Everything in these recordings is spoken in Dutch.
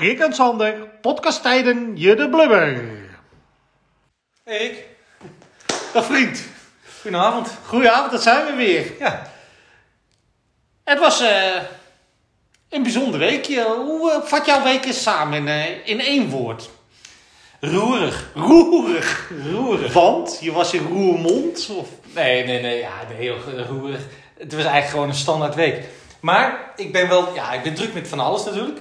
Rick en Sander, podcasttijden, je de blubber. Erik, Dag vriend. goedenavond. Goedenavond, dat zijn we weer. Ja, Het was eh, een bijzonder weekje. Hoe eh, vat jouw week eens samen in, eh, in één woord? roerig. Roerig. Roerig. Want je was in Roermond? Of... Nee, nee, nee, ja, heel roerig. Het was eigenlijk gewoon een standaard week. Maar ik ben wel, ja, ik ben druk met van alles natuurlijk.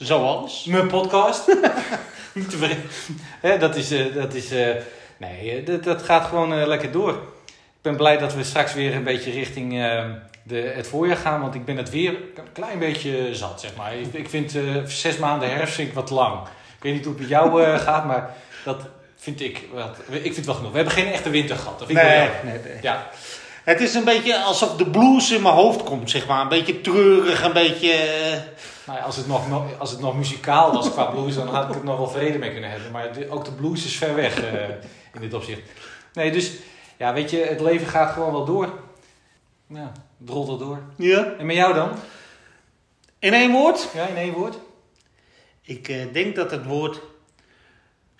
Zoals? Mijn podcast. Niet te ver- dat is, eh, dat is, eh, nee, eh, dat, dat gaat gewoon lekker door. Ik ben blij dat we straks weer een beetje richting eh, de, het voorjaar gaan, want ik ben het weer een klein beetje zat, zeg maar. Ik, ik vind zes maanden herfst vind ik wat lang. Ik weet niet hoe het met jou gaat, maar dat vind ik, wat, ik vind het wel genoeg. We hebben geen echte winter gehad. Dat vind ik wel nee, nee. Ja, Het is een beetje alsof de blues in mijn hoofd komt, zeg maar. Een beetje treurig, een beetje... nou ja, als, het nog, als het nog muzikaal was qua blues, dan had ik het nog wel vrede mee kunnen hebben. Maar de- ook de blues is ver weg eh, in dit opzicht. Nee, dus ja, weet je, het leven gaat gewoon wel door. Ja, het rolt er door. Ja. En met jou dan? In één woord? Ja, in één woord? Ik eh, denk dat het woord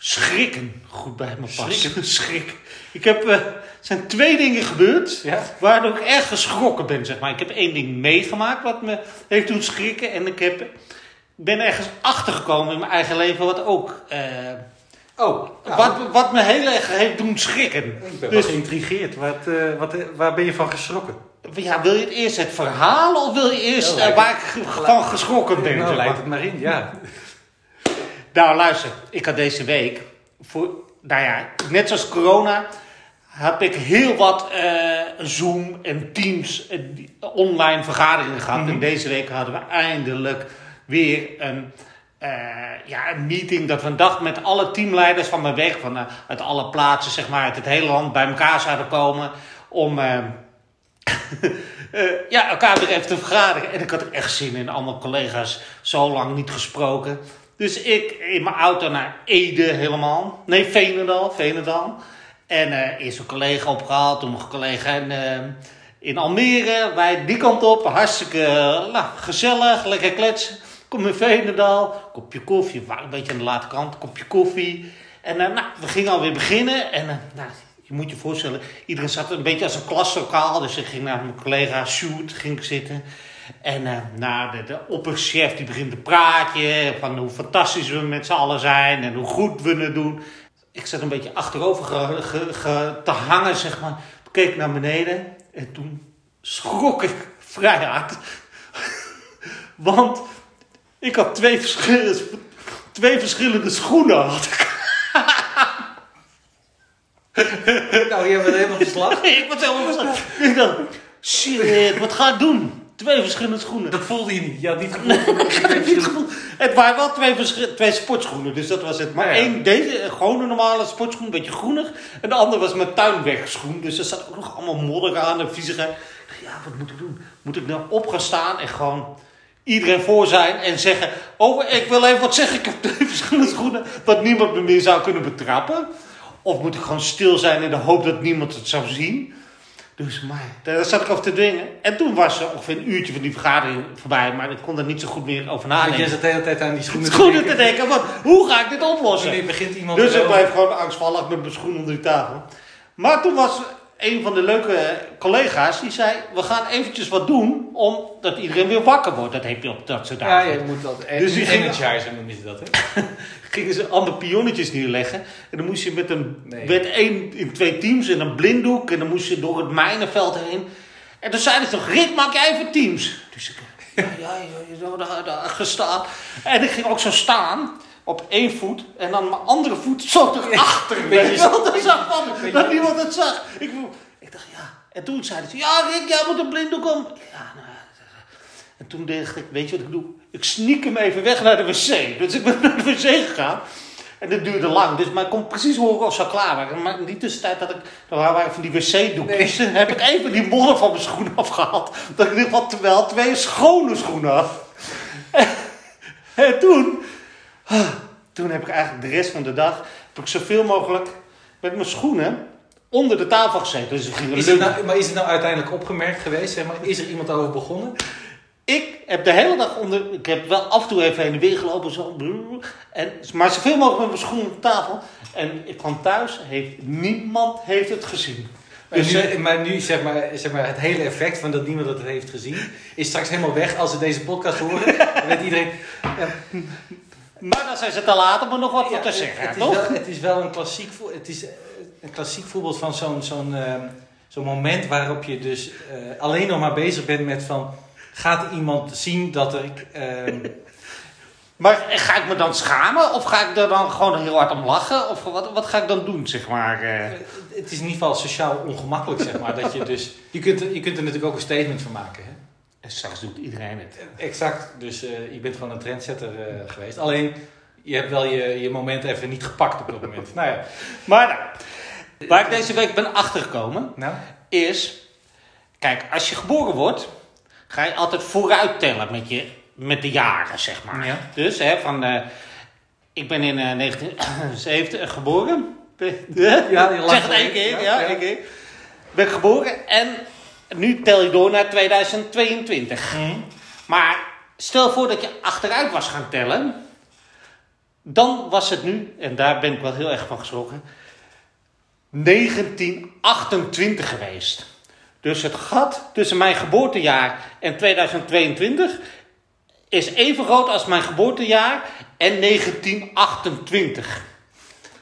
schrikken goed bij me past. Schrikken? Schrik. Ik heb, er zijn twee dingen gebeurd Ja. waardoor ik erg geschrokken ben, zeg maar. Ik heb één ding meegemaakt wat me heeft doen schrikken. En ik heb, ben ergens achtergekomen in mijn eigen leven wat ook... eh, Oh, wat, wat me heel erg heeft doen schrikken. ik ben Dus- wel geïntrigeerd. Wat, eh, wat, waar ben je van geschrokken? Ja, wil je het eerst het verhaal of wil je eerst lijkt waar ik van geschrokken ben? nou, zeg maar? lijkt het maar in, ja. Nou, luister, ik had deze week, voor, nou ja, net zoals corona, heb ik heel wat eh, Zoom en Teams eh, die- online vergaderingen gehad. Mhm. En deze week hadden we eindelijk weer een, eh, ja, een meeting dat we een dag met alle teamleiders van mijn werk, van, eh, uit alle plaatsen, zeg maar, uit het hele land bij elkaar zouden komen om. eh, eh, ja, elkaar weer even te vergaderen. En ik had er echt zin in. Allemaal collega's zo lang niet gesproken. Dus ik in mijn auto naar Ede helemaal. Nee, Veenendaal. Veenendaal. En eh, eerst een collega opgehaald. Toen een collega in, eh, in Almere. Wij die kant op. Hartstikke eh, nou, gezellig. Lekker kletsen. Kom in Veenendaal. Kopje koffie. Een beetje aan de late kant. Kopje koffie. En nou, we gingen alweer beginnen. En nou, je moet je voorstellen, iedereen zat een beetje als een klaslokaal. Dus ik ging naar mijn collega Sjoerd ging zitten. En nou, de, de opperchef die begint een praatje van hoe fantastisch we met z'n allen zijn en hoe goed we het doen. Ik zat een beetje achterover ge- ge- ge- te hangen, zeg maar. Ik keek naar beneden en toen schrok ik vrij hard. Want ik had twee verschillende, twee verschillende schoenen. Had ik. nou, je bent helemaal verslag. ik was helemaal verslagen. Ik dacht, shit, wat ga ik doen? Twee verschillende schoenen. Dat voelde je niet. Je had niet het niet gevoeld. Het waren wel twee, twee sportschoenen, dus dat was het. Maar Ja, ja. één, deze, eh, gewoon een normale sportschoen, een beetje groenig. En de andere was mijn tuinwegschoen, dus er zat ook nog allemaal modder aan en viezigheid. Ik dacht, ja, wat moet ik doen? Moet ik nou op gaan staan en gewoon iedereen voor zijn en zeggen... Oh, ik wil even wat zeggen, ik heb twee verschillende schoenen, dat niemand me meer zou kunnen betrappen. Of moet ik gewoon stil zijn in de hoop dat niemand het zou zien? Dus maar, daar zat ik over te dwingen. En toen was er ongeveer een uurtje van die vergadering voorbij, maar ik kon er niet zo goed meer over Want nadenken. je zat de hele tijd aan die schoenen Schoenen te denken, van, hoe ga ik dit oplossen? Wanneer begint iemand Dus ik blijf gewoon angstvallig met mijn schoen onder die tafel. Maar toen was een van de leuke collega's, die zei, we gaan eventjes wat doen, omdat iedereen weer wakker wordt. Dat heb je op dat soort Ja, dagen. je moet dat. Dus die ging- energizer noemen ze dat, hè? gingen ze allemaal pionnetjes neerleggen. En dan moest je met een, Nee. met één in twee teams in een blinddoek. En dan moest je door het mijnenveld heen. En toen zeiden ze toch, Rick, maak jij even teams. Dus ik, ja, ja, ja, ja, daar, daar gestaan. En ik ging ook zo staan. Op één voet. En dan mijn andere voet zo erachter. Weet je wel, dat, zag van, dat niemand het zag. Ik, ik dacht, ja. En toen zeiden ze, ja Rick, jij moet een blinddoek om. Ja, nou, en toen dacht ik, weet je wat ik doe? Ik sneak hem even weg naar de wc. Dus ik ben naar de wc gegaan. En dat duurde lang. Dus, maar ik kon precies horen of ze klaar waren. Maar in die tussentijd dat ik, er waren van die wc-doekjes. Heb ik even die modder van mijn schoenen afgehaald. Dat ik in ieder geval wel twee schone schoenen had. En, en toen, toen heb ik eigenlijk de rest van de dag, heb ik zoveel mogelijk met mijn schoenen onder de tafel gezeten. Dus ik ging Is nou, maar is het nou uiteindelijk opgemerkt geweest? Zeg maar, is er iemand over begonnen? Ik heb de hele dag onder. Ik heb wel af en toe even heen en weer gelopen. Zo, en, maar zoveel mogelijk met mijn schoenen op tafel. En ik kwam thuis, heeft, niemand heeft het gezien. Dus, nu, maar nu, zeg maar, zeg maar, het hele effect van dat niemand het heeft gezien, is straks helemaal weg als ze deze podcast horen. dan weet iedereen. Ja. Maar dan zijn ze te laat om er nog wat ja, te zeggen, het, het toch? Is wel, het is wel een klassiek, het is een klassiek voorbeeld van zo'n zo'n uh, zo'n moment waarop je dus uh, alleen nog maar bezig bent met van... Gaat iemand zien dat er... Uh, maar ga ik me dan schamen? Of ga ik er dan gewoon heel hard om lachen? Of wat, wat ga ik dan doen, zeg maar? Uh... Het is in ieder geval sociaal ongemakkelijk, zeg maar. dat je, dus, je, kunt, je kunt er natuurlijk ook een statement van maken, hè? En straks doet iedereen het. Exact. Dus uh, je bent gewoon een trendsetter uh, geweest. Alleen, je hebt wel je, je moment even niet gepakt op dat moment. nou ja. Maar nou, waar ik deze week ben achtergekomen, nou? is... Kijk, als je geboren wordt, ga je altijd vooruit tellen met, je, met de jaren, zeg maar. Ja. Dus, hè, van... Uh, ik ben in 1970 geboren. Ja, zeg het één keer. Ja, ja, één keer. Ben geboren en nu tel je door naar 2022. Mm. Maar stel voor dat je achteruit was gaan tellen. Dan was het nu, en daar ben ik wel heel erg van geschrokken, 1928 geweest. Dus het gat tussen mijn geboortejaar en 2022 is even groot als mijn geboortejaar en 1928.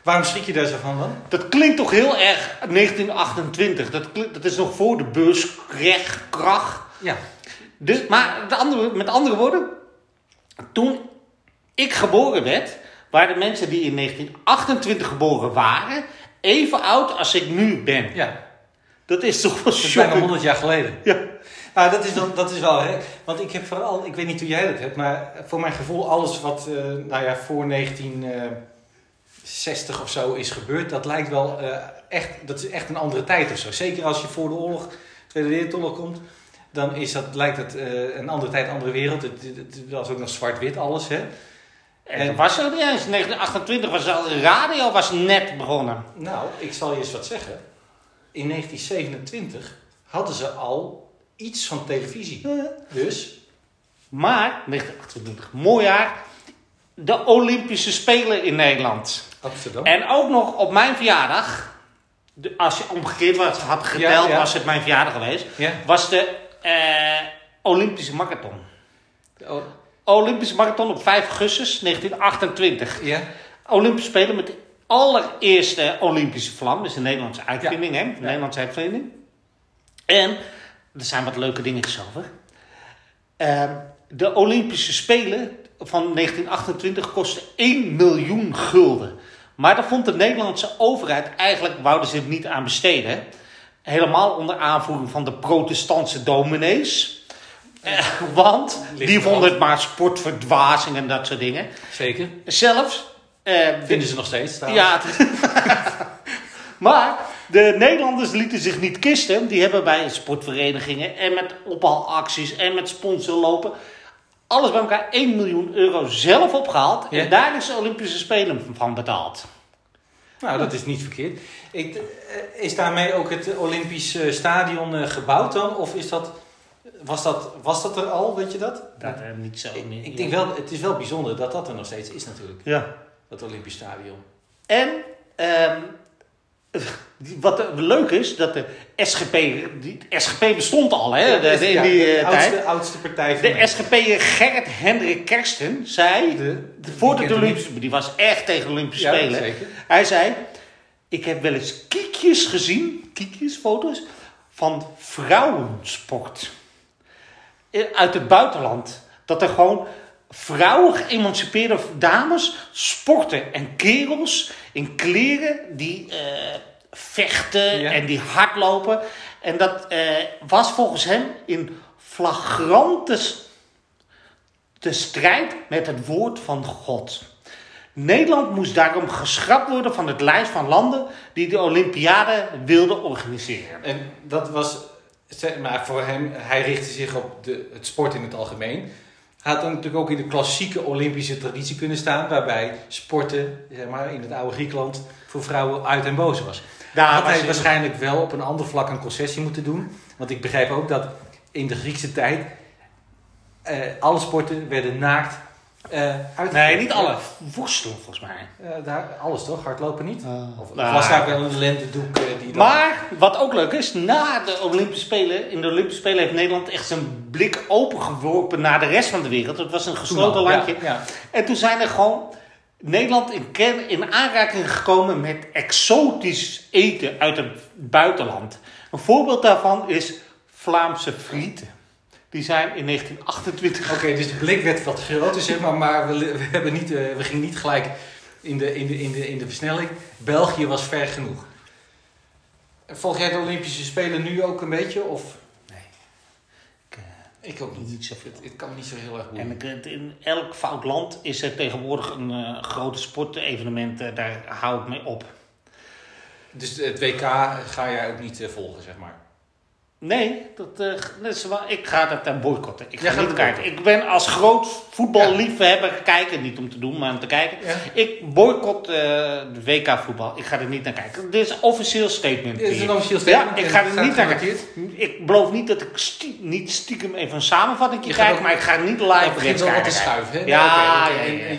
Waarom schrik je daar zo van dan? Dat klinkt toch heel erg 1928. Dat, klinkt, dat is nog voor de beurskracht. Ja. Dus, maar de andere, met andere woorden, toen ik geboren werd, waren de mensen die in 1928 geboren waren, even oud als ik nu ben. Ja. Dat is toch wel Dat is bijna 100 jaar geleden. Ja. Ah, dat is wel, dat is wel hè? want ik heb vooral, ik weet niet hoe jij dat hebt, maar voor mijn gevoel alles wat, uh, nou ja, voor 1960 of zo is gebeurd, dat lijkt wel uh, echt, dat is echt een andere tijd of zo. Zeker als je voor de oorlog, Tweede Wereldoorlog komt, dan is dat, lijkt het uh, een andere tijd, een andere wereld. Het, het, het was ook nog zwart-wit alles, hè. En was er niet eens. 1928 was al, de radio was net begonnen. Nou, ik zal je eens wat zeggen. In 1927 hadden ze al iets van televisie. Dus. Maar, 1928, mooi jaar. De Olympische Spelen in Nederland. Amsterdam. En ook nog op mijn verjaardag. De, als je omgekeerd had geteld, Ja, ja. was het mijn verjaardag geweest. Ja. Was de eh, Olympische Marathon. Oh, Olympische Marathon op 5 augustus 1928. ja. Olympische Spelen met de allereerste Olympische vlam. Dus een Nederlandse uitvinding, hè? Een Nederlandse uitvinding. En, er zijn wat leuke dingetjes over. Ehm, de Olympische Spelen van 1928 kostten 1 miljoen gulden. Maar daar vond de Nederlandse overheid eigenlijk, wouden ze het niet aan besteden. Helemaal onder aanvoering van de protestantse dominees. Eh, want die vonden het maar sportverdwazing en dat soort dingen. Zeker. Zelfs. Eh, Vinden ze nog steeds. trouwens. ja, het- maar de Nederlanders lieten zich niet kisten. Die hebben bij sportverenigingen en met ophaalacties en met sponsorlopen alles bij elkaar 1 miljoen euro zelf opgehaald. Ja. En daar is de Olympische Spelen van betaald. Nou, dat is niet verkeerd. Ik, eh, is daarmee ook het Olympisch Stadion eh, gebouwd dan? Of is dat, was, dat, was dat er al, weet je dat? Dat eh, niet zo. ik, ik denk wel, het is wel bijzonder dat dat er nog steeds is natuurlijk. Ja. Dat Olympisch Stadion. En ehm, wat leuk is, dat de SGP, die SGP bestond al hè, de, de- in Ja, die de eh, oudste, partij van De Nederland. SGP'er Gerrit Hendrik Kersten zei, De- de, voor de Olympische, die was echt tegen Olympische Ja, Spelen. zeker. Hij zei, ik heb wel eens kiekjes gezien, kiekjes, foto's, van vrouwensport. Eh, Uit het buitenland. Dat er gewoon vrouwen, geëmancipeerde dames, sporten. En kerels in kleren die eh, vechten Ja. en die hardlopen. En dat eh, was volgens hem in flagrante de strijd met het woord van God. Nederland moest daarom geschrapt worden van het lijst van landen die de Olympiade wilden organiseren. En dat was, zeg maar voor hem, hij richtte zich op de, het sport in het algemeen. Hij had dan natuurlijk ook in de klassieke Olympische traditie kunnen staan, waarbij sporten, zeg maar, in het oude Griekenland voor vrouwen uit en boos was. Daar had hij- waarschijnlijk wel op een ander vlak een concessie moeten doen. Want ik begrijp ook dat in de Griekse tijd eh, alle sporten werden naakt eh. Nee, niet alle. Woestelen volgens mij. Eh, daar, alles toch? Hardlopen niet? Of Nou, was daar wel een lendendoek eh, die dan... Maar wat ook leuk is, na de Olympische Spelen, in de Olympische Spelen heeft Nederland echt zijn blik opengeworpen naar de rest van de wereld. Het was een gesloten landje. Ja, ja. En toen zijn er gewoon Nederland in, ken, in aanraking gekomen met exotisch eten uit het buitenland. Een voorbeeld daarvan is Vlaamse frieten. Die zijn in 1928 Oké, dus de blik werd wat groter, zeg maar, maar we, we, hebben niet, eh, we gingen niet gelijk in de, in, de, in, de, in de versnelling. België was ver genoeg. Volg jij de Olympische Spelen nu ook een beetje? Of? Nee. Ik, eh, Ik ook niet. Niet zoveel. Het, het kan me niet zo heel erg boeien. En ik- in elk fout land is er tegenwoordig een eh grote sportevenement. daar hou ik mee op. Dus het WK ga jij ook niet volgen, zeg maar. Nee, dat, dat is wel, ik ga dat dan boycotten. Ik ga niet het kijken. Ik ben als groot voetballiefhebber kijken, niet om te doen, maar om te kijken. Ja. Ik boycott eh, de WK voetbal. Ik ga er niet naar kijken. Dit is een officieel statement. Dit is een officieel statement Ja, ik ga het er niet naar kijken. Ik beloof niet dat ik stie- niet stiekem even een samenvatting kijk, maar ik ga niet live begint wel wat te schuiven, hè? Ja,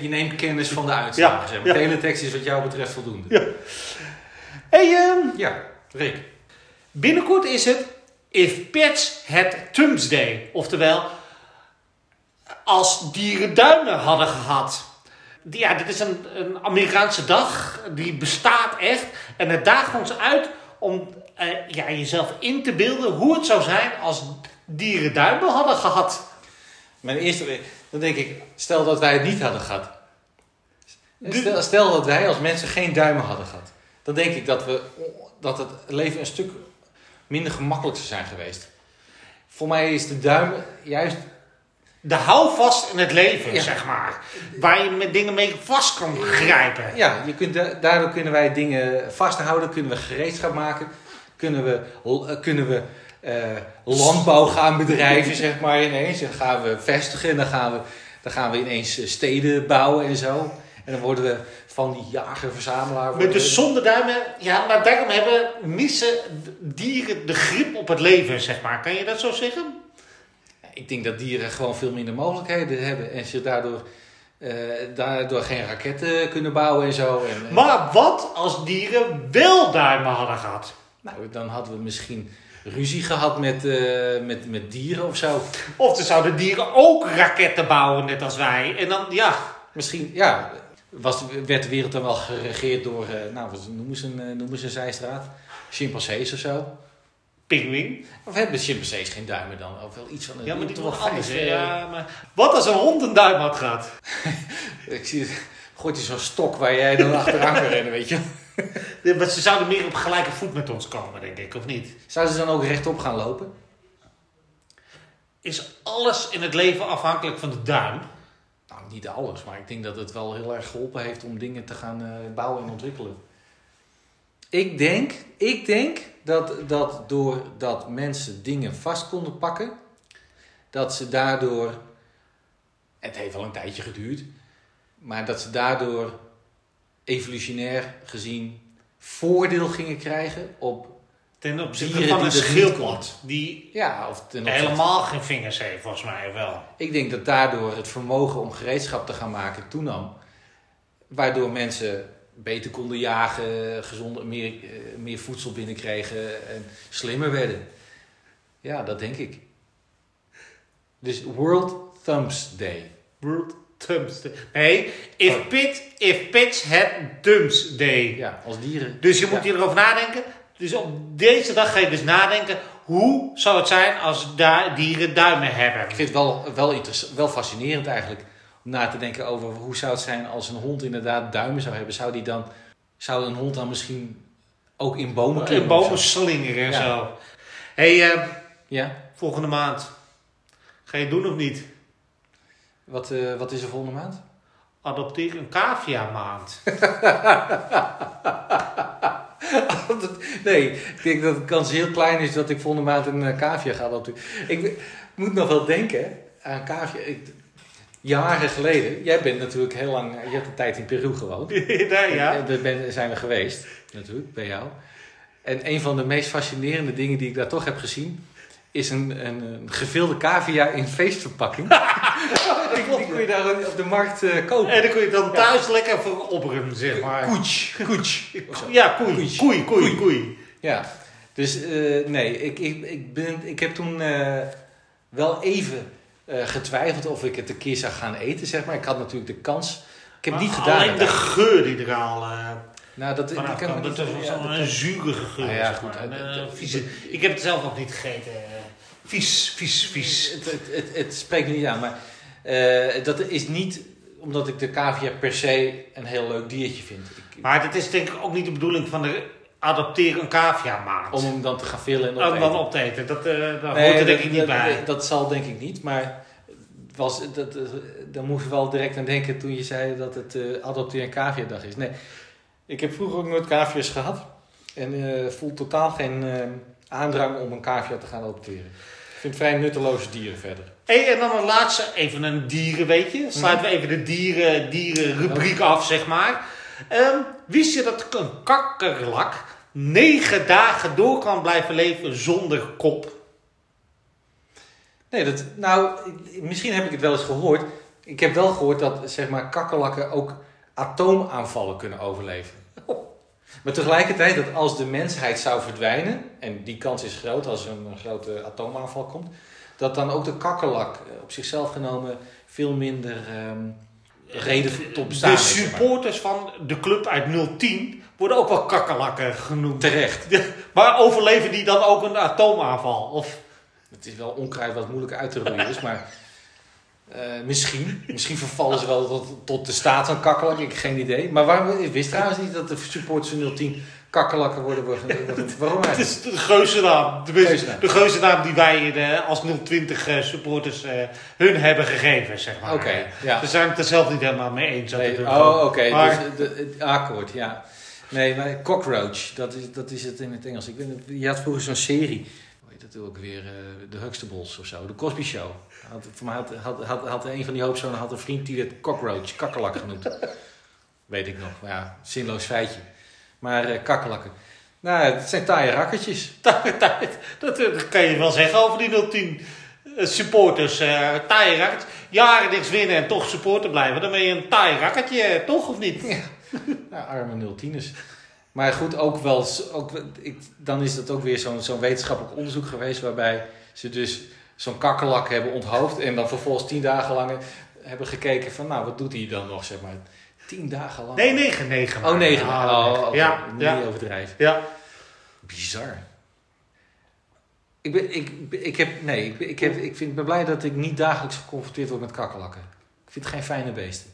je neemt kennis van de uitslagen, zeg maar. ja. Teletext is wat jou betreft voldoende. Hey, ehm, Ja, Rick. Binnenkort is het If Pets Had Thumbs Day. Oftewel, als dieren duimen hadden gehad. Ja, dit is een, een Amerikaanse dag. Die bestaat echt. En het daagt ons uit om eh, ja, jezelf in te beelden hoe het zou zijn als dieren duimen hadden gehad. Mijn eerste, dan denk ik, stel dat wij het niet hadden gehad. Stel, stel dat wij als mensen geen duimen hadden gehad. Dan denk ik dat, we, dat het leven een stuk minder gemakkelijk zou zijn geweest. Voor mij is de duim juist... De houvast in het leven, Ja. zeg maar. Waar je met dingen mee vast kan grijpen. Ja, je kunt, da- daardoor kunnen wij dingen vasthouden. Kunnen we gereedschap maken. Kunnen we, eh, kunnen we eh, landbouw gaan bedrijven, zeg maar, ineens. Dan gaan we vestigen en dan gaan we, dan gaan we ineens eh, steden bouwen en zo. En dan worden we van die jager-verzamelaar... Met worden de we- zonde duimen, ja, maar daarom hebben missen dieren de grip op het leven, zeg maar. Kan je dat zo zeggen? Ik denk dat dieren gewoon veel minder mogelijkheden hebben. En ze daardoor, eh, daardoor geen raketten kunnen bouwen en zo. En, en- Maar wat als dieren wel duimen hadden gehad? nou, dan hadden we misschien ruzie gehad met, eh, met, met dieren of zo. Of dan zouden dieren ook raketten bouwen, net als wij. En dan, ja, Misschien, ja, was, werd de wereld dan wel geregeerd door, eh, nou, wat noemen ze een, eh, noemen ze een zijstraat? Chimpansees of zo? pinguïn. Of hebben chimpansees geen duimen dan? Of wel iets van een Ja, maar die toch wel anders. vijf, eh, Ja, maar wat als een hond een duim had gehad? Ik zie, gooit hij zo'n stok waar jij dan achteraan kan rennen, weet je. Ja, Maar ze zouden meer op gelijke voet met ons komen, denk ik, of niet? Zouden ze dan ook rechtop gaan lopen? Is alles in het leven afhankelijk van de duim? Nou, niet alles, maar ik denk dat het wel heel erg geholpen heeft om dingen te gaan eh, bouwen en ontwikkelen. Ik denk, ik denk dat, dat doordat mensen dingen vast konden pakken, dat ze daardoor, het heeft wel een tijdje geduurd, maar dat ze daardoor evolutionair gezien voordeel gingen krijgen op, Ten opzichte Dieren van een die er niet schildpad. Die ja, of ten opzichte- helemaal geen vingers heeft, volgens mij wel. Ik denk dat daardoor het vermogen om gereedschap te gaan maken toenam. Waardoor mensen beter konden jagen, gezonder, meer, eh, meer voedsel binnenkregen en slimmer werden. Ja, dat denk ik. Dus World Thumbs Day. World Thumbs Day. Nee, if, Oh. pit, if pits had thumbs day. Ja, als dieren. Dus je moet Ja. hierover nadenken. Dus op deze dag ga je dus nadenken. Hoe zou het zijn als da- dieren duimen hebben? Ik vind het wel, wel, wel fascinerend eigenlijk om na te denken over hoe zou het zijn als een hond inderdaad duimen zou hebben. Zou, die dan, zou een hond dan misschien ook in bomen In klimmen? of bomen slingeren en Ja. zo. hey, eh, Ja, volgende maand. Ga je het doen of niet? wat, eh, wat is er volgende maand? Adopteer een cavia maand. Nee, ik denk dat de kans heel klein is dat ik volgende maand een uh, cavia ga adopteren. Ik moet nog wel denken aan cavia. Ik, jaren geleden, jij bent natuurlijk heel lang, je hebt een tijd in Peru gewoond. Daar, ja. En ben- zijn we geweest, natuurlijk, bij jou. En een van de meest fascinerende dingen die ik daar toch heb gezien, is een, een, een gevilde cavia in feestverpakking. die kon je daar op de markt eh, kopen. En dan kun je dan thuis lekker voor opperen, zeg maar. Koets, koets. Ja, koei. Koei. Koei, koei, koei. Ja, dus eh, nee, ik, ik, ik, ben, ik heb toen eh, wel even eh, getwijfeld of ik het een keer zou gaan eten, zeg maar. Ik had natuurlijk de kans. Ik heb niet gedaan. Alleen de geur die er al eh nou, dat, ik kan niet- is ja, zo'n dat- een zurige geur. Nou ja, zeg goed, Een, vieze. Ik heb het zelf ook niet gegeten. Vies, vies, vies. Het, het, het, het spreekt me niet aan, maar eh, dat is niet omdat ik de cavia per se een heel leuk diertje vind. Ik, Maar dat is denk ik ook niet de bedoeling van de adopteer een cavia maand. om hem dan te gaan villen en Om dan op te eten. Dat, daar Nee, hoort er denk dat- ik niet dat, bij. Dat, dat zal denk ik niet, maar was, dat, dat, daar moest ik wel direct aan denken toen je zei dat het eh adopteer en cavia dag is. Nee, ik heb vroeger ook nooit cavia's gehad en eh, voel totaal geen aandrang om een cavia te gaan adopteren. Ik vind vrij nutteloze dieren verder. Hey, en dan een laatste, even een dieren, weet je. Sluiten we even de dieren, dierenrubriek af, zeg maar. Ehm, wist je dat een kakkerlak negen dagen door kan blijven leven zonder kop? Nee, dat, nou, misschien heb ik het wel eens gehoord. Ik heb wel gehoord dat zeg maar, kakkerlakken ook atoomaanvallen kunnen overleven. Maar tegelijkertijd dat als de mensheid zou verdwijnen, en die kans is groot als er een, grote atoomaanval komt, dat dan ook de kakkerlak eh, op zichzelf genomen veel minder ehm, reden tot bestaan De supporters van de club uit 010 worden ook wel kakkerlakken genoemd. Terecht. Maar overleven die dan ook een atoomaanval? Of Het is wel onkruid wat moeilijk uit te roeien is, maar eh, misschien. Misschien vervallen ze wel tot, tot de staat van kakkerlak, ik heb geen idee. Maar waarom, ik wist trouwens niet dat de supporters van 010 kakkerlakken worden. waarom Het is de geuzennaam. De, Geuzennaam. de geuzennaam die wij eh, als 020 eh, supporters hun hebben gegeven, zeg maar. Oké, ja. We zijn het er zelf niet helemaal mee eens. Nee, oh, oké. Maar- Dus, het akkoord, ja. Nee, maar cockroach, dat is, dat is het in het Engels. Ik weet, je had vroeger zo'n serie, heet dat ook weer, eh de Huxtables of zo, de Cosby Show. Had, voor mij had, had, had, had een van die hoofdzonen had een vriend die het cockroach, kakkerlak genoemd. Weet ik nog, maar ja, zinloos feitje. Maar eh kakkerlakken. Nou, het zijn taaie rakkertjes. dat, dat, dat kan je wel zeggen over die 010 eh, supporters. eh taaie rakkers. Jaren niks winnen en toch supporter blijven. Dan ben je een taai rakkertje, toch of niet? Ja, arme 010'ers. Maar goed, ook wel, ook, ik, dan is dat ook weer zo'n zo'n wetenschappelijk onderzoek geweest waarbij ze dus zo'n kakkerlak hebben onthoofd en dan vervolgens tien dagen lang hebben gekeken van, nou, wat doet hij dan nog, zeg maar. Tien dagen lang. Nee, 9, 9. Oh, negen. Oh, oké. Ja, Niet ja. overdrijven. Ja. Bizar. Ik, ben, ik, ik, heb, nee, ik, ben- ik, heb, ik vind, ben blij dat ik niet dagelijks geconfronteerd word met kakkerlakken. Ik vind het geen fijne beesten.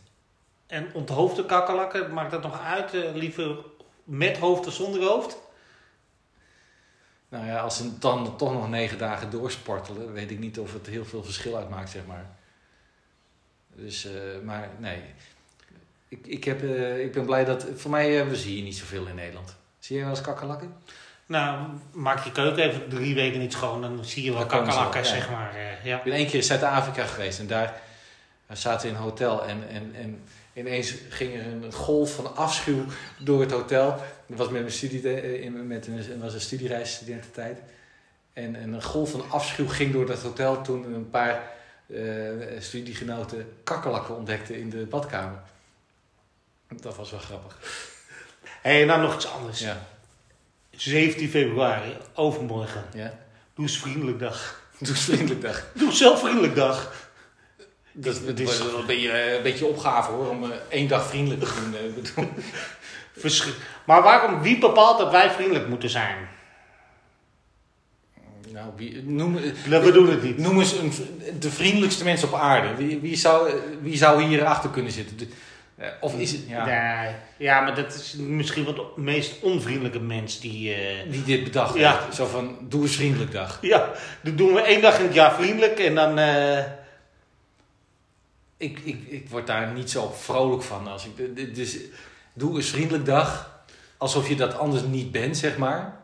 En onthoofde kakkerlakken, maakt dat nog uit? eh, liever met hoofd of zonder hoofd? Nou ja, als ze dan toch nog negen dagen doorsportelen, weet ik niet of het heel veel verschil uitmaakt, zeg maar. Dus, eh, maar nee. Ik, ik, heb, eh, ik ben blij dat. Voor mij uh, we zien hier niet zoveel in Nederland. Zie je wel eens kakkerlakken? Nou, maak je keuken even drie weken niet schoon, dan zie je wel kakkerlakken, ja. zeg maar. eh, ja. Ik ben één keer in Zuid-Afrika geweest en daar zaten we in een hotel en, en, en ineens ging er een golf van afschuw door het hotel. Dat was met mijn studie, eh, in- met een, was een studiereis, studententijd. En, en een golf van afschuw ging door dat hotel toen een paar eh, studiegenoten kakkerlakken ontdekten in de badkamer. Dat was wel grappig. Hé, hey, nou nog iets anders. Ja, 17 februari, overmorgen. ja. Doe eens vriendelijk dag. Doe eens vriendelijk dag. Doe zelf vriendelijk dag. Dat, Dit is wel een beetje, eh, een beetje opgave hoor, om eh, één dag vriendelijk te doen. eh, Maar waarom, wie bepaalt dat wij vriendelijk moeten zijn? Nou, wie, noem, We doen het niet. noem eens een, de vriendelijkste mens op aarde. Wie, wie, zou, wie zou hier achter kunnen zitten? De- of is het ja, Nee. Ja, maar dat is misschien wel de meest onvriendelijke mens die... die dit bedacht Ja. heeft? Zo van, doe eens vriendelijk dag. Ja, dat doen we één dag in het jaar vriendelijk en dan... Ik, ik, ik word daar niet zo vrolijk van. Als ik, dus doe eens vriendelijk dag. Alsof je dat anders niet bent, zeg maar.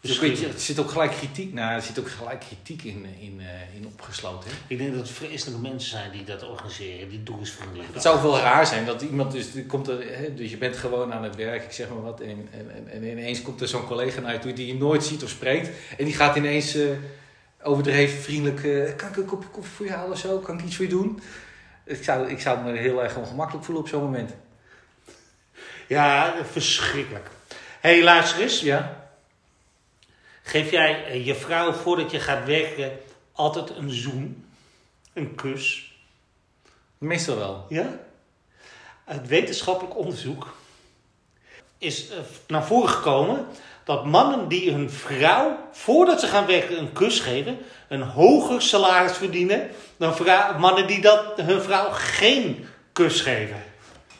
Dus weet je, er zit ook gelijk kritiek, nou, er zit ook gelijk kritiek in, in, eh, in opgesloten. hè. Ik denk dat het vreselijke mensen zijn die dat organiseren. Die doen eens vriendelijk. Het zou wel raar zijn dat iemand dus, komt er, hè, dus je bent gewoon aan het werk, ik zeg maar wat, en, en, en, en ineens komt er zo'n collega naar je toe die je nooit ziet of spreekt, en die gaat ineens eh, overdreven vriendelijk, eh, kan ik een kopje koffie voor je halen of zo, kan ik iets voor je doen? Ik zou, ik zou me heel erg ongemakkelijk voelen op zo'n moment. Ja, verschrikkelijk. Hé, hey, luister eens. Ja? Geef jij eh, je vrouw voordat je gaat werken altijd een zoen? Een kus? Meestal wel. Ja? Uit wetenschappelijk onderzoek is eh, naar voren gekomen dat mannen die hun vrouw voordat ze gaan werken een kus geven, een hoger salaris verdienen dan mannen die dat hun vrouw geen kus geven.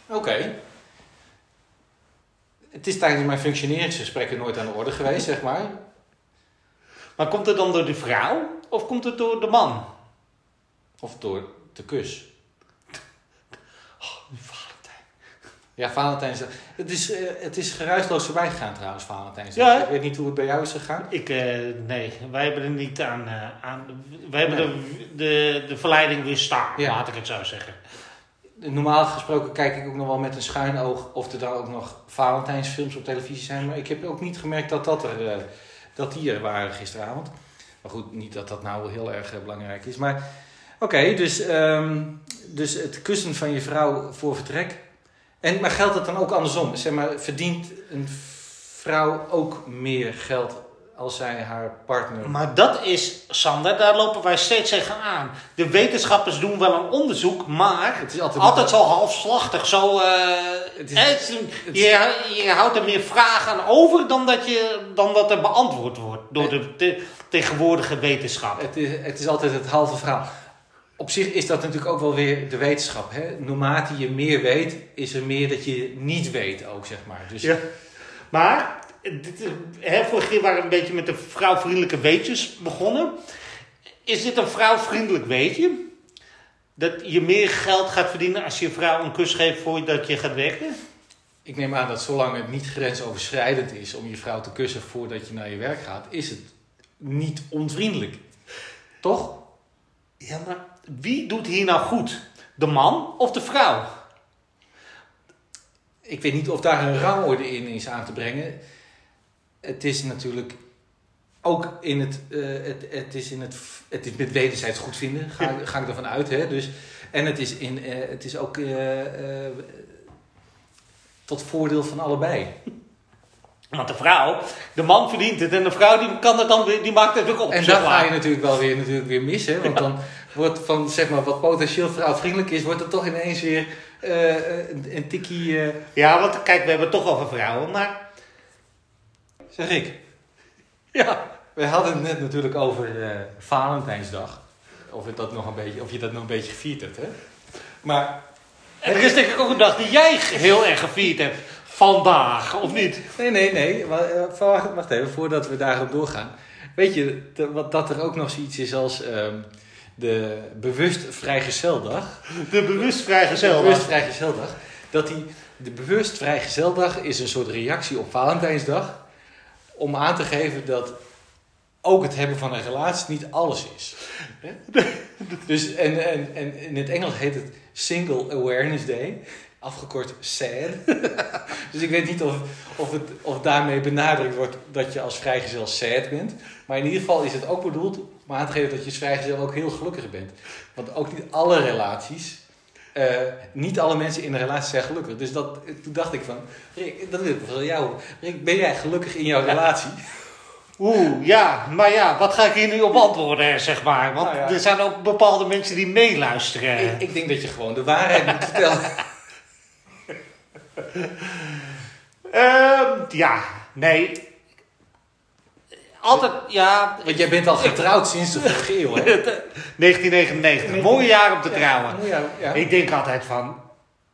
Oké. Het is tijdens mijn functioneringsgesprekken nooit aan de orde geweest, zeg maar. Maar komt het dan door de vrouw of komt het door de man? Of door de kus. Valentijn. Ja, Valentijnsdag. Het is, eh, het is geruisloos voorbij gegaan trouwens, Valentijnsdag. Ja? Ik weet niet hoe het bij jou is gegaan. Ik, eh, nee, wij hebben er niet aan. eh, aan wij hebben de, de, de verleiding weer staan, Ja. laat ik het zo zeggen. Normaal gesproken kijk ik ook nog wel met een schuin oog of er dan ook nog Valentijnsfilms op televisie zijn. Maar ik heb ook niet gemerkt dat, dat, er, dat die er waren gisteravond. Maar goed, niet dat dat nou heel erg belangrijk is. Maar oké, dus, ehm, dus het kussen van je vrouw voor vertrek. En, maar geldt dat dan ook andersom? Zeg maar, verdient een vrouw ook meer geld als zij haar partner... Maar dat is, Sander, daar lopen wij steeds tegen aan. De wetenschappers doen wel een onderzoek, maar Het is altijd, altijd zo halfslachtig. Zo, eh, Het is- het je, je houdt er meer vragen aan over dan dat, je, dan dat er beantwoord wordt door de, te- tegenwoordige wetenschap. Het is, het is altijd het halve verhaal. Op zich is dat natuurlijk ook wel weer de wetenschap. Hè? Naarmate je meer weet, is er meer dat je niet weet ook, zeg maar. Dus Ja. Maar, dit, is- hè, vorige keer waren we een beetje met de vrouwvriendelijke weetjes begonnen. Is dit een vrouwvriendelijk weetje? Dat je meer geld gaat verdienen als je vrouw een kus geeft voordat je gaat werken? ik neem aan dat zolang het niet grensoverschrijdend is om je vrouw te kussen voordat je naar je werk gaat, is het niet onvriendelijk. Toch? Ja, maar wie doet hier nou goed? De man of de vrouw? Ik weet niet of daar een rangorde in is aan te brengen. Het is natuurlijk ook in het, eh, het, het is in het, het is met wederzijds goed vinden, ga, ga ik ervan uit. Hè? Dus, en het is, in, eh, het is ook eh, tot voordeel van allebei. Want de vrouw, de man verdient het en de vrouw die kan het dan weer, die maakt het weer op. En maar. ga je natuurlijk wel weer, natuurlijk weer missen. Want dan wordt van zeg maar, wat potentieel vrouwvriendelijk is, wordt het toch ineens weer eh, een, een tikkie. eh, Ja, want kijk, we hebben het toch over vrouwen, maar... zeg ik. Ja, We hadden het net natuurlijk over eh, Valentijnsdag. Of, het dat nog een beetje, of je dat nog een beetje gevierd hebt, hè? Maar, en er is denk ik ook een dag die jij heel erg gevierd hebt. Vandaag, of niet? nee, nee, nee. wa- Wacht, wacht even, voordat we daarop doorgaan. Weet je dat er ook nog zoiets is als ehm, de bewust vrijgezeldag? De bewust vrijgezel. De bewust vrijgezeldag. Dat die, de bewust vrijgezeldag is een soort reactie op Valentijnsdag. Om aan te geven dat ook het hebben van een relatie niet alles is. Dus, en, en, en in het Engels heet het Single Awareness Day. Afgekort SAD. dus ik weet niet of, of, het, of daarmee benadrukt wordt dat je als vrijgezel sad bent. Maar in ieder geval is het ook bedoeld om aan te geven dat je als vrijgezel ook heel gelukkig bent. Want ook niet alle relaties eh, niet alle mensen in een relatie zijn gelukkig. Dus dat, toen dacht ik van, Rick, dat wil ik wel jou. Rick, ben jij gelukkig in jouw relatie? Oeh, ja, maar ja, wat ga ik hier nu op antwoorden, zeg maar? Want Nou ja. er zijn ook bepaalde mensen die meeluisteren. Ik, ik denk dat je gewoon de waarheid moet vertellen. Ehm, ja, nee. Altijd, ja, Want jij bent al getrouwd sinds de vorige eeuw, hè? 1999. Mooie jaar om te trouwen. Ja, ja. Ik denk altijd van,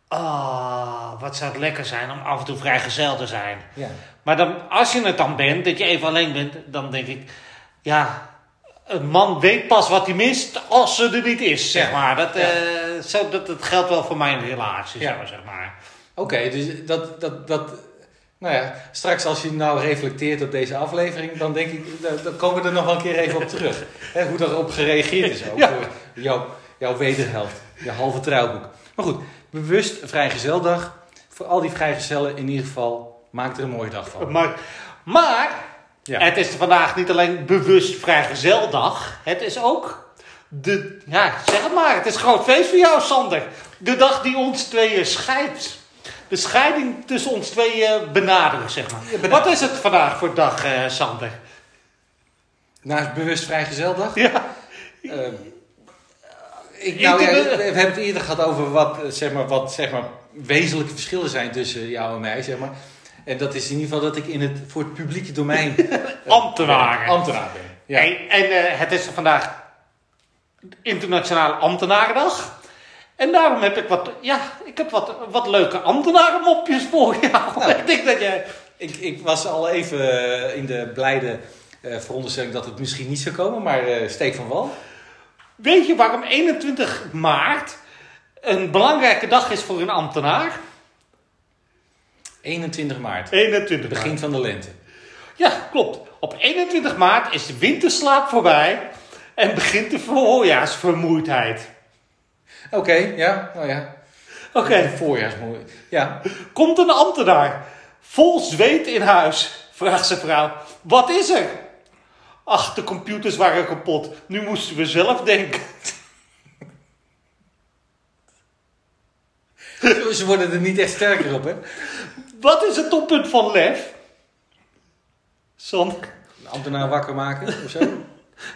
ah, wat zou het lekker zijn om af en toe vrijgezel te zijn. ja. Maar dan, als je het dan bent, dat je even alleen bent, dan denk ik, ja, een man weet pas wat hij mist als ze er niet is, zeg Ja. maar. Dat, Ja. eh, zo, dat, dat geldt wel voor mijn relatie, zeg maar. Oké, dus dat, dat, dat... Nou ja, straks als je nou reflecteert op deze aflevering, dan denk ik, dan- komen we er nog wel een keer even op terug. Hè, hoe daarop gereageerd is ook. Ja. Door jouw, jouw wederhelft, je halve trouwboek. Maar goed, bewust vrijgezeldag. Voor al die vrijgezellen in ieder geval, maak er een mooie dag van. Maar, maar Ja. het is vandaag niet alleen bewust vrijgezeldag, het is ook De, ja, zeg het maar. Het is een groot feest voor jou, Sander. De dag die ons tweeën scheidt. De scheiding tussen ons tweeën benaderen, zeg maar. Ja. Wat is het vandaag voor dag, eh, Sander? Naast bewust vrijgezeldag. Ja, Ehm, ik, nou, ja, we, hebben het eerder gehad over wat, eh, zeg maar, wat zeg maar, wezenlijke verschillen zijn tussen jou en mij. Zeg maar. En dat is in ieder geval dat ik in het, voor het publieke domein eh, ambtenaar ben. Ja. En, en eh, het is vandaag Internationale Ambtenarendag. En daarom heb ik wat, ja, ik heb wat, wat leuke ambtenarenmopjes voor jou. Nou. ik denk dat jij... Ik, ik was al even eh, in de blijde eh, veronderstelling dat het misschien niet zou komen, maar eh, steek van wal. Weet je waarom 21 maart een belangrijke dag is voor een ambtenaar? 21 maart, 21 begin maart. van de lente. Ja, klopt. Op 21 maart is de winterslaap voorbij en begint de voorjaarsvermoeidheid. Oké, ja, nou ja. Oké, Voorjaarsmoe. Ja, komt een ambtenaar, vol zweet in huis, vraagt zijn vrouw. Wat is er? Ach, de computers waren kapot. Nu moesten we zelf denken. ze worden er niet echt sterker op, hè? Wat is het toppunt van lef? Sander. Een ambtenaar wakker maken of zo.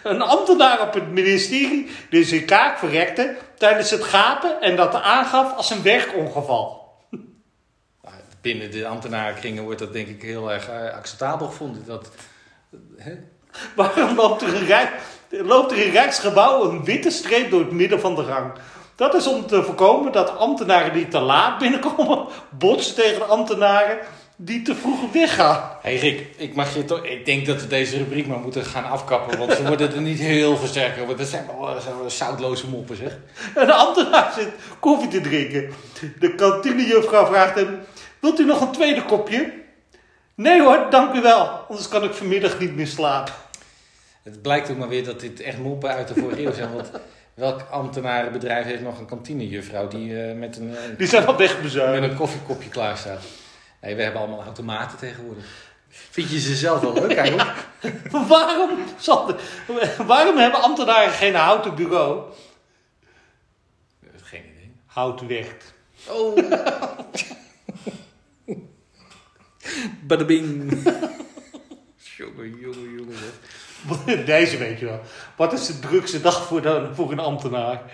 Een ambtenaar op het ministerie die zijn kaak verrekte tijdens het gapen en dat aangaf als een werkongeval. Binnen de ambtenarenkringen wordt dat denk ik heel erg eh, acceptabel gevonden. Dat, hè? Waarom loopt er, een rijk, loopt er in Rijksgebouw een witte streep door het midden van de gang? Dat is om te voorkomen dat ambtenaren die te laat binnenkomen botsen tegen ambtenaren die te vroeg weggaan. Hey Rick, ik, mag je toch, ik denk dat we deze rubriek maar moeten gaan afkappen, want we worden er niet heel veel sterker op. Dat zijn wel, zoutloze moppen, zeg. Een ambtenaar zit koffie te drinken. De kantinejuffrouw vraagt hem: Wilt u nog een tweede kopje? Nee hoor, dank u wel. Anders kan ik vanmiddag niet meer slapen. Het blijkt ook maar weer dat dit echt moppen uit de vorige eeuw zijn, want welk ambtenarenbedrijf heeft nog een kantinejuffrouw die eh, met, een, eh, Die zijn al met een koffiekopje klaar staat? Nee, we hebben allemaal automaten tegenwoordig. Vind je ze zelf wel leuk eigenlijk? Waarom, Sander, waarom hebben ambtenaren geen houten bureau? Geen idee. Hout werkt. Oh. Badabing. jongen, jongen, jongen. Deze weet je wel. Wat is de drukste dag voor, de, voor een ambtenaar?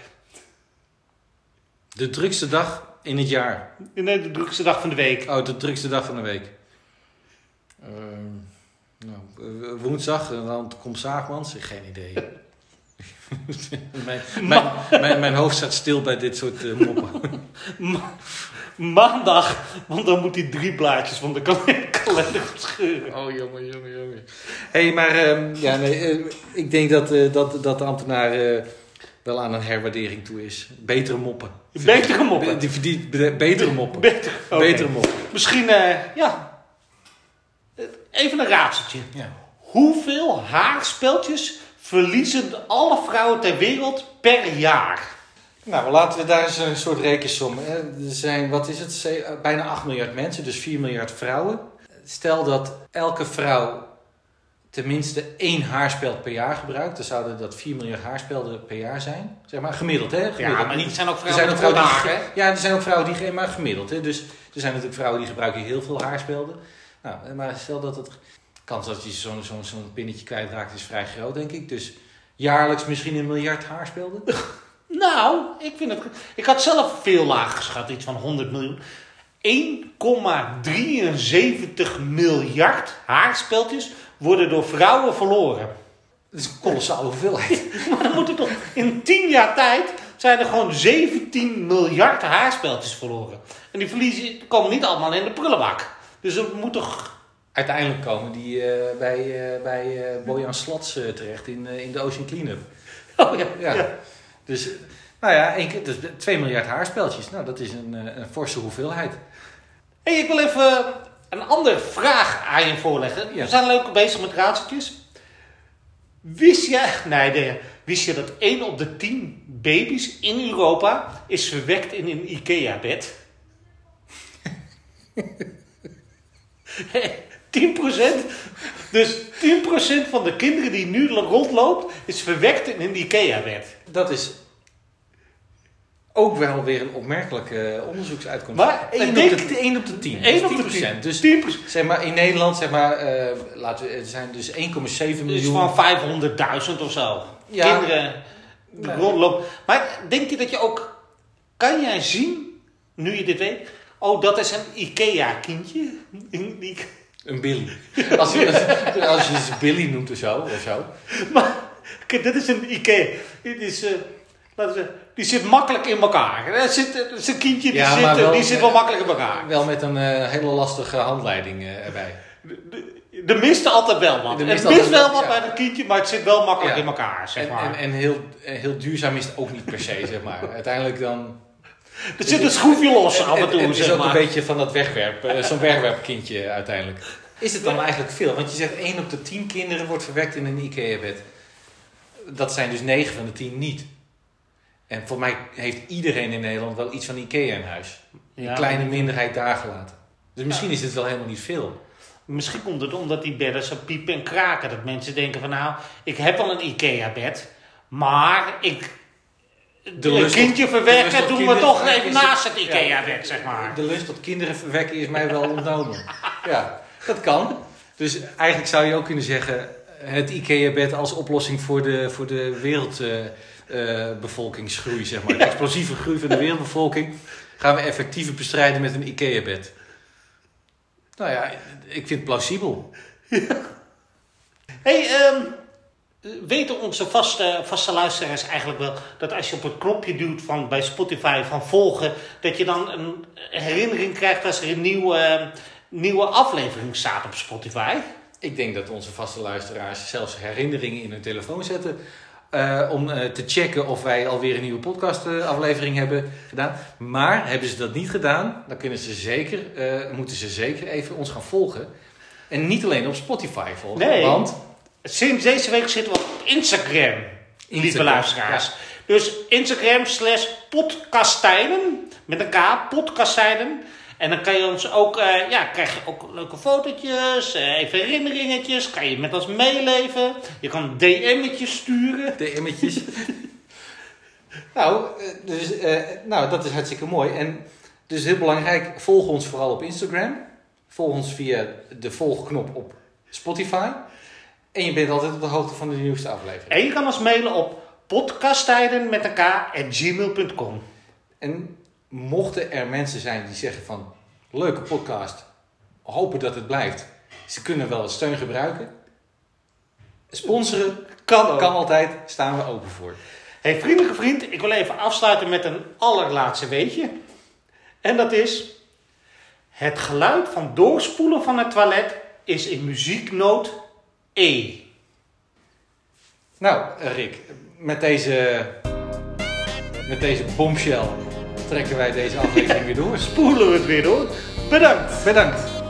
De drukste dag in het jaar. Nee, de drukste dag van de week. Oh, de drukste dag van de week. Ehm, nou, eh, woensdag, en dan komt Zaagmans. Geen idee. mijn, mijn, mijn, mijn hoofd staat stil bij dit soort eh, moppen. Ma- maandag, want dan moet hij drie blaadjes van de kal- kalender scheuren. Oh, jongen, jongen, jongen. Hé, hey, maar ehm, ja, nee, eh, ik denk dat, eh, dat, dat de ambtenaar eh, wel aan een herwaardering toe is. Betere moppen. Betere moppen. Die verdient be- betere moppen. Beter. Betere moppen. Misschien, eh, ja. Even een raadseltje. Ja. Hoeveel haarspeltjes verliezen alle vrouwen ter wereld per jaar? Nou, laten we daar eens een soort rekensom. hè. Er zijn, wat is het, bijna 8 miljard mensen, dus 4 miljard vrouwen. Stel dat elke vrouw tenminste één haarspeld per jaar gebruikt, dan zouden dat 4 miljard haarspelden per jaar zijn. Zeg maar gemiddeld, hè? Gemiddeld. Ja, maar niet, er zijn ook Er vrouwen zijn ook vrouwen die, ja, er zijn ook vrouwen die geen, maar gemiddeld. Hè? Dus er zijn natuurlijk vrouwen die gebruiken heel veel haarspelden. Nou, maar stel dat het kans dat je zo'n zo'n zo'n pinnetje kwijtraakt is vrij groot, denk ik. Dus jaarlijks misschien een miljard haarspelden. Nou, ik vind het... Ik had zelf veel lager geschat, iets van 100 miljoen. 1,73 miljard haarspeltjes worden door vrouwen verloren. Dat is een kolossale hoeveelheid. Maar dan moet toch in 10 jaar tijd zijn er gewoon 17 miljard haarspeltjes verloren. En die verliezen komen niet allemaal in de prullenbak. Dus er moet toch... Uiteindelijk komen die eh, bij, eh, bij eh, Bojan Slats terecht in, in de Ocean Cleanup. Oh ja, Ja. ja. Dus, nou ja, één keer, dus 2 miljard haarspeltjes. Nou, dat is een, een forse hoeveelheid. Hey, ik wil even een andere vraag aan je voorleggen. Ja. We zijn leuk bezig met raadseltjes. Wist je, nee, nee, wist je dat 1 op de 10 baby's in Europa is verwekt in een IKEA-bed? 10%? Dus 10% van de kinderen die nu rondloopt is verwekt in een IKEA-bed. dat is ook wel weer een opmerkelijke onderzoeksuitkomst. Maar 1 ik op, de, 1 op de 10. 1 Dus op de 10%. Dus 10%. zeg maar, in Nederland zeg maar, eh, laten we, er zijn dus 1,7 Dus miljoen. van 500.000 of zo. Ja. Kinderen Nee. rondlopen. Maar denk je dat je ook... Kan jij zien, nu je dit weet... Oh, dat is een IKEA-kindje. Een Billy. Als je, als, als je ze Billy noemt of zo. Of zo. Maar kijk, dit is een Ikea. Dit is, eh, die zit makkelijk in elkaar. Er zit, er een kindje die, Ja, zit, eh, wel- die zit wel makkelijk in elkaar. Wel met een eh, hele lastige handleiding eh, erbij. Er mist altijd wel wat. Er Er mist wel wel, wat ja. bij dat kindje, maar het zit wel makkelijk Ja. in elkaar, zeg En, maar. en, en heel, en heel duurzaam is het ook niet per se, zeg maar. Uiteindelijk dan... er zit een schroefje los af en toe, Het is zeg ook maar. een beetje van dat wegwerp, eh, zo'n wegwerpkindje uiteindelijk. Is het dan eigenlijk veel? Want je zegt 1 op de 10 kinderen wordt verwekt in een IKEA-bed. Dat zijn dus 9 van de 10 niet. En voor mij heeft iedereen in Nederland wel iets van IKEA in huis. Ja, Een kleine minderheid daar gelaten. Dus misschien is het wel helemaal niet veel. Misschien komt het omdat die bedden zo piepen en kraken. Dat mensen denken van nou, ik heb wel een IKEA-bed, maar ik... De een lust kindje verwekken doen we toch even naast het. IKEA-bed, zeg maar. De lust tot kinderen verwekken is mij wel ontnomen. ja, dat kan. Dus eigenlijk zou je ook kunnen zeggen... het IKEA-bed als oplossing voor de, voor de wereldbevolkingsgroei, zeg maar. De explosieve groei van de wereldbevolking... gaan we effectiever bestrijden met een IKEA-bed. Nou ja, ik vind het plausibel. hey, ehm, weten onze vaste, vaste luisteraars eigenlijk wel dat als je op het knopje duwt van, bij Spotify van volgen, dat je dan een herinnering krijgt als er een nieuwe, nieuwe aflevering staat op Spotify? Ik denk dat onze vaste luisteraars zelfs herinneringen in hun telefoon zetten. eh, om eh, te checken of wij alweer een nieuwe podcastaflevering hebben gedaan. Maar hebben ze dat niet gedaan, dan kunnen ze zeker, eh, moeten ze zeker even ons gaan volgen. En niet alleen op Spotify volgen. Nee. Want Sinds deze week zitten we op Instagram, lieve luisteraars. Dus Instagram slash podcastijden, met een K, podcastijden. En dan kan je ons ook, eh, ja, krijg je ook leuke fotootjes, eh, even herinneringetjes. Kan je met ons meeleven. Je kan DM'tjes sturen. DM'tjes. nou, eh, dus, nou, dat is hartstikke mooi. En dus heel belangrijk, volg ons vooral op Instagram. Volg ons via de volgknop op Spotify. En je bent altijd op de hoogte van de nieuwste aflevering. En je kan ons mailen op podcasttijden met K at gmail.com. En mochten er mensen zijn die zeggen van... Leuke podcast, hopen dat het blijft. Ze kunnen wel steun gebruiken. Sponsoren Kan ook. kan altijd, staan we open voor. Hey, vriendelijke vriend, ik wil even afsluiten met een allerlaatste weetje. En dat is... Het geluid van doorspoelen van het toilet is in muzieknoot E. Nou, Rick, met deze, met deze bombshell trekken wij deze aflevering weer door. Spoelen we het weer door. Bedankt. Bedankt.